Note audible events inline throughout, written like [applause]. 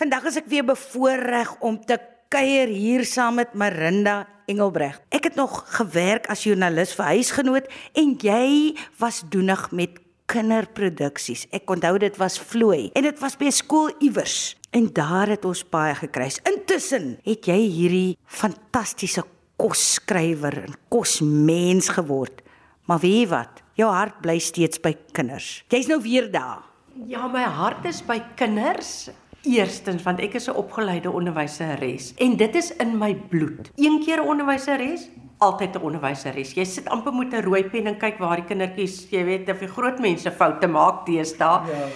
Vandag is ek weer bevoorreg om te kuier hier saam met Marinda Engelbreg. Ek het nog gewerk as joernalis vir Huisgenoot en jy was doenig met kinderproduksies. Ek onthou dit was vloei en dit was by skool iewers en daar het ons baie gekry. Intussen het jy hierdie fantastiese kosskrywer en kosmens geword. Maar weet jy wat? Jou hart bly steeds by kinders. Jy's nou weer daar. Ja, my hart is by kinders. Eerstens want ek is 'n opgeleide onderwyseres en dit is in my bloed. Een keer 'n onderwyseres, altyd 'n onderwyseres. Jy sit amper met 'n rooi pen en kyk waar die kindertjies, jy weet, of die groot mense foute maak teesdae. Ja.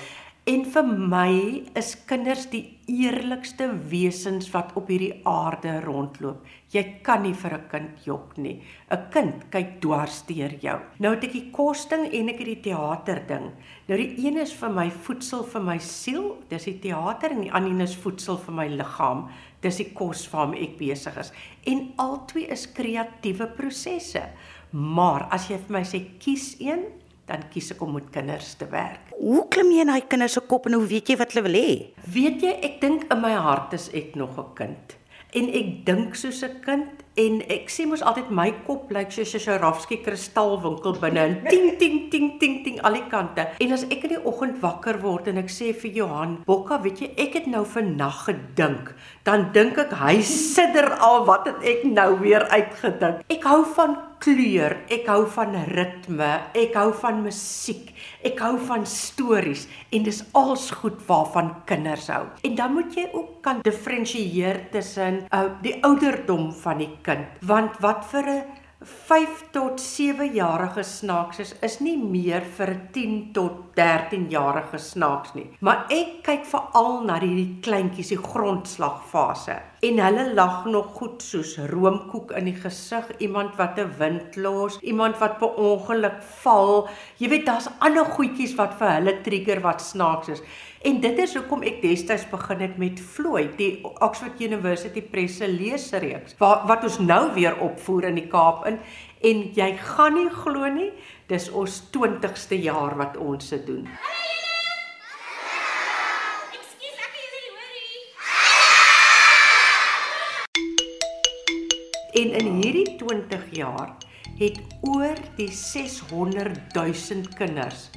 En vir my is kinders die eerlikste wesens wat op hierdie aarde rondloop. Jy kan nie vir 'n kind jok nie. 'n Kind kyk dwars deur jou. Nou het ek die kosting en ek het die teater ding. Nou die een is vir my voedsel vir my siel, dis die teater en die ander is voedsel vir my liggaam. Dis die kos waarmee ek besig is. En albei is kreatiewe prosesse. Maar as jy vir my sê kies een, dan kies ek om met kinders te werk. Hoe klim jy in daai kinders se kop en hoe weet jy wat hulle wil hê? Weet jy, ek dink in my hart is ek nog 'n kind. En ek dink soos 'n kind en ek sê mos altyd my kop lyk soos 'n Swarovski kristalwinkel binne en ting ting ting ting ting al die kante. En as ek in die oggend wakker word en ek sê vir Johan, "Bokka, weet jy, ek het nou vannag gedink." Dan dink ek hy sidder al wat het ek nou weer uitgedink. Ek hou van kleur, ek hou van ritme, ek hou van musiek, ek hou van stories en dis als goed waarvan kinders hou. En dan moet jy ook kan diferensieer tussen uh, die ouderdom van die kind, want wat vir 'n 5 tot 7 jarige snaaks is is nie meer vir 'n 10 tot 13 jarige snaaks nie. Maar ek kyk veral na hierdie kleintjies, die grondslagfase. En hulle lag nog goed soos roomkoek in die gesig, iemand wat 'n wind los, iemand wat per ongeluk val. Jy weet daar's ander goedjies wat vir hulle trigger wat snaaks is. En dit is hoekom ek destyds begin het met Floyd, die Oxford University Press se leesreeks, wat wat ons nou weer opvoer in die Kaap in en jy gaan nie glo nie, dis ons 20ste jaar wat ons se doen. En in hierdie 20 jaar het oor die 600 000 kinders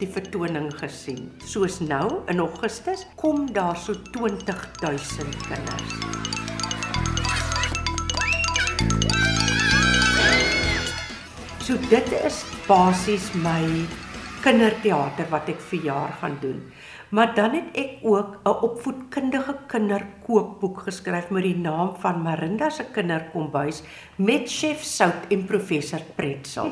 die vertoning gesien. Soos nou in Augustus kom daar so 20000 kinders. So dit is basies my kinderteater wat ek vir jaar gaan doen. Maar dan het ek ook 'n opvoedkundige kinderkookboek geskryf met die naam van Marinda se kinderkombuis met chef Sout en professor Pretzel.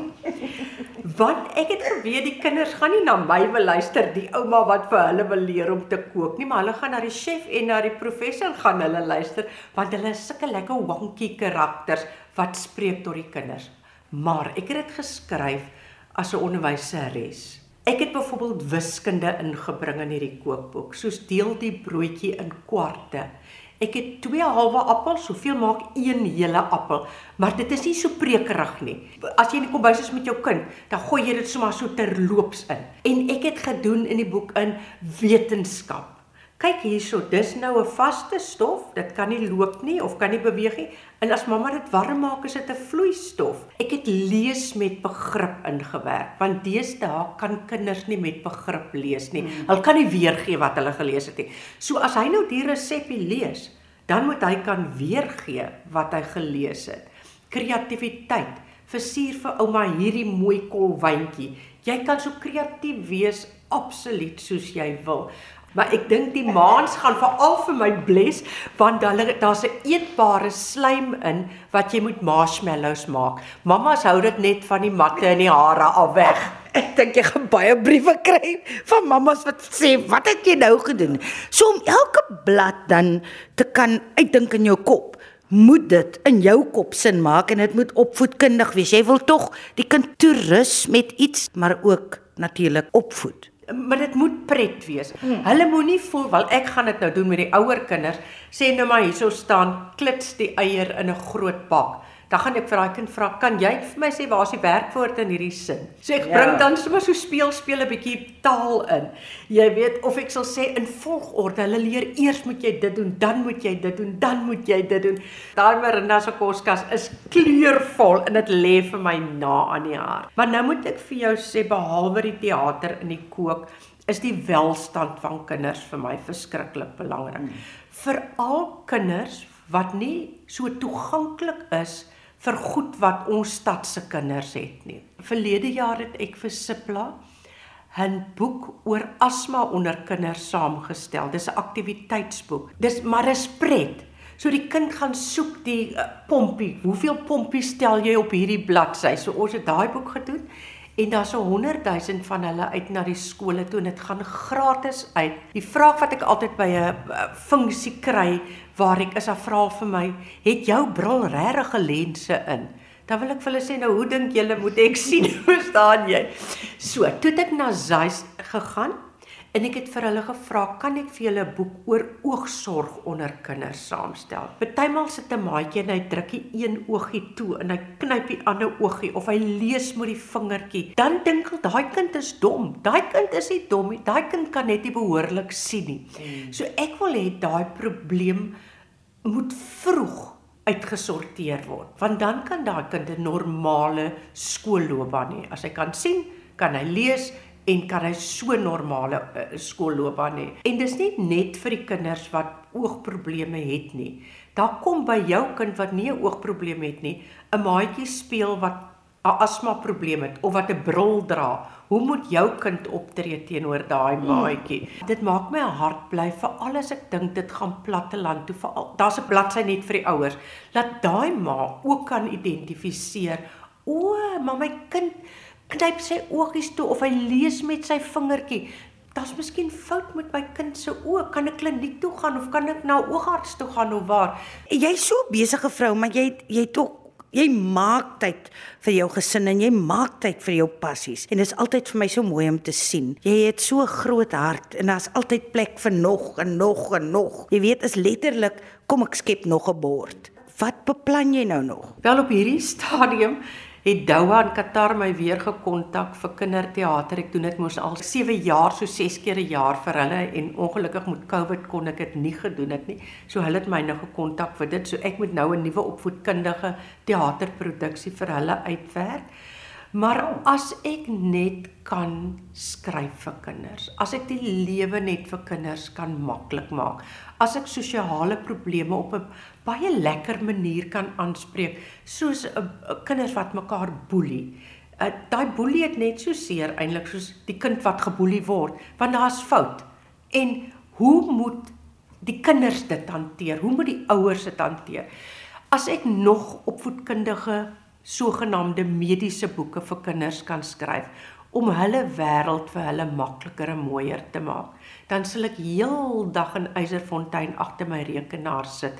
Want ek het geweet die kinders gaan nie na my wil luister die ouma wat vir hulle wil leer om te kook nie, maar hulle gaan na die chef en na die professor gaan hulle luister want hulle is sulke lekker wonky karakters wat spreek tot die kinders. Maar ek het dit geskryf as 'n onderwyseres. Ek het byvoorbeeld wiskunde ingebring in hierdie kookboek, soos deel die broodjie in kwarte. Ek het 2 halwe appels, soveel maak 1 hele appel, maar dit is nie so prekerig nie. As jy in die kombuis is met jou kind, dan gooi jy dit sommer so terloops in. En ek het gedoen in die boek in wetenskap. Kyk hierso, dis nou 'n vaste stof. Dit kan nie loop nie of kan nie beweeg nie. En as mamma dit warm maak, is dit 'n vloeistof. Ek het lees met begrip ingewerk, want deesdae kan kinders nie met begrip lees nie. Hmm. Hulle kan nie weergee wat hulle gelees het nie. So as hy nou die resepie lees, dan moet hy kan weergee wat hy gelees het. Kreatiwiteit. Versier vir ouma hierdie mooi kolwyntjie. Jy kan so kreatief wees absoluut soos jy wil. Maar ek dink die maans gaan veral vir my bless want hulle daar's 'n eetbare slaim in wat jy moet marshmallows maak. Mamma's hou dit net van die matte en die hare af weg. Ek dink jy gaan baie briewe kry van mammas wat sê, "Wat het jy nou gedoen?" So om elke blad dan te kan uitdink in jou kop, moet dit in jou kop sin maak en dit moet opvoedkundig wees. Jy wil tog die kind toerus met iets, maar ook natuurlik opvoed maar dit moet pret wees. Hmm. Hulle moenie voel wel ek gaan dit nou doen met die ouer kinders. Sê nou maar hierso staan klits die eier in 'n groot bak. Dan gaan ek vir daai kind vra, "Kan jy vir my sê waar is die werkwoord in hierdie sin?" So ek ja. bring dan sommer so speel speel 'n bietjie taal in. Jy weet of ek sal sê in volgorde. Hulle leer eers moet jy dit doen, dan moet jy dit doen, dan moet jy dit doen. Daai Marinda se koskas is kleurvol en dit lê vir my na aan die hart. Maar nou moet ek vir jou sê behalwe die teater en die kook is die welstand van kinders vir my verskriklik belangrik. Hmm. Veral kinders wat nie so toeganklik is vir goed wat ons stad se kinders het nie. Verlede jaar het ek vir Sipla 'n boek oor asma onder kinders saamgestel. Dis 'n aktiwiteitsboek. Dis maar 'n pret. So die kind gaan soek die uh, pompie. Hoeveel pompies stel jy op hierdie bladsy? So ons het daai boek gedoen en daar's so 100 000 van hulle uit na die skole toe en dit gaan gratis uit. Die vraag wat ek altyd by 'n funksie kry waar ek is, 'n vraag vir my, het jou bril regtig lense in? Dan wil ek vir hulle sê nou, hoe dink julle moet ek sien? [laughs] Verstaan jy? So, toe het ek na Zeiss gegaan En ek het vir hulle gevra, kan ek vir julle 'n boek oor oogsorg onder kinders saamstel? Partymal sit 'n maatjie en hy druk die een oogie toe en hy knyp die ander oogie of hy lees met die vingertjie. Dan dink hy daai kind is dom. Daai kind is nie dom nie. Daai kind kan net nie behoorlik sien nie. Hmm. So ek wil hê daai probleem moet vroeg uitgesorteer word, want dan kan daai kind 'n normale skoolloopbaan hê. As hy kan sien, kan hy lees en kan hy so normale uh, skoolloopbaan hê. En dis nie net vir die kinders wat oogprobleme het nie. Daar kom by jou kind wat nie 'n oogprobleem het nie, 'n maatjie speel wat 'n asma probleem het of wat 'n bril dra. Hoe moet jou kind optree teenoor daai hmm. maatjie? Hmm. Dit maak my hart bly vir alles ek dink dit gaan platteland toe vir daar's 'n bladsy net vir die ouers. Laat daai ma ook kan identifiseer. O, maar my kind knyp sy oogies toe of hy lees met sy vingertjie. Daar's miskien fout met my kind se oë. Kan ek kliniek toe gaan of kan ek na oogarts toe gaan of waar? Jy's so besige vrou, maar jy jy tog jy maak tyd vir jou gesin en jy maak tyd vir jou passies. En dit is altyd vir my so mooi om te sien. Jy het so 'n groot hart en daar's altyd plek vir nog en nog en nog. Jy weet is letterlik kom ek skep nog 'n bord. Wat beplan jy nou nog? Wel op hierdie stadium het Doha in Qatar my weer gekontak vir kinderteater. Ek doen dit mos al 7 jaar, so 6 keer 'n jaar vir hulle en ongelukkig met COVID kon ek dit nie gedoen het nie. So hulle het my nou gekontak vir dit. So ek moet nou 'n nuwe opvoedkundige teaterproduksie vir hulle uitwerk. Maar as ek net kan skryf vir kinders, as ek die lewe net vir kinders kan maklik maak, as ek sosiale probleme op 'n baie lekker manier kan aanspreek, soos 'n uh, uh, kinders wat mekaar boelie. Uh, Daai boelie het net so seer eintlik soos die kind wat geboelie word, want daar's fout. En hoe moet die kinders dit hanteer? Hoe moet die ouers dit hanteer? As ek nog opvoedkundige sogenaamde mediese boeke vir kinders kan skryf om hulle wêreld vir hulle makliker en mooier te maak. Dan sal ek heeldag in Eiserfontein agter my rekenaar sit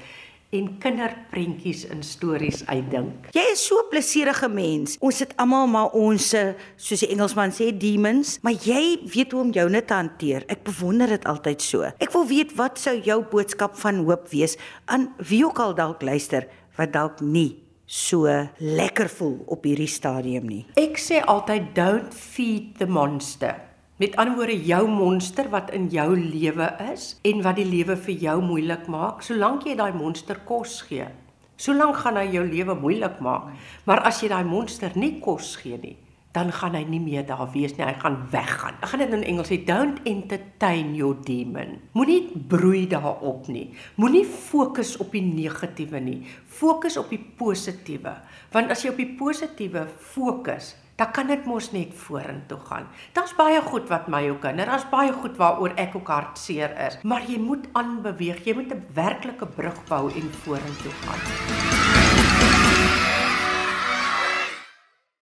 en kinderprentjies en stories uitdink. Jy is so 'n plesierige mens. Ons sit almal maar ons soos die Engelsman sê demons, maar jy weet hoe om joune te hanteer. Ek bewonder dit altyd so. Ek wil weet wat sou jou boodskap van hoop wees aan wie ook al dalk luister wat dalk nie so lekker voel op hierdie stadium nie. Ek sê altyd don't feed the monster. Met ander woorde jou monster wat in jou lewe is en wat die lewe vir jou moeilik maak, solank jy daai monster kos gee. Solank gaan hy jou lewe moeilik maak. Maar as jy daai monster nie kos gee nie, dan gaan hy nie meer daar wees nie. Hy gaan weggaan. Ek gaan dit in Engels sê, don't entertain your demon. Moenie broei daarop nie. Moenie fokus op die negatiewe nie. Fokus op die positiewe. Want as jy op die positiewe fokus, dan kan dit mos net vorentoe gaan. Daar's baie goed wat my ook kinder, daar's baie goed waaroor ek ook hartseer is, maar jy moet aanbeweeg. Jy moet 'n werklike brug bou en vorentoe gaan.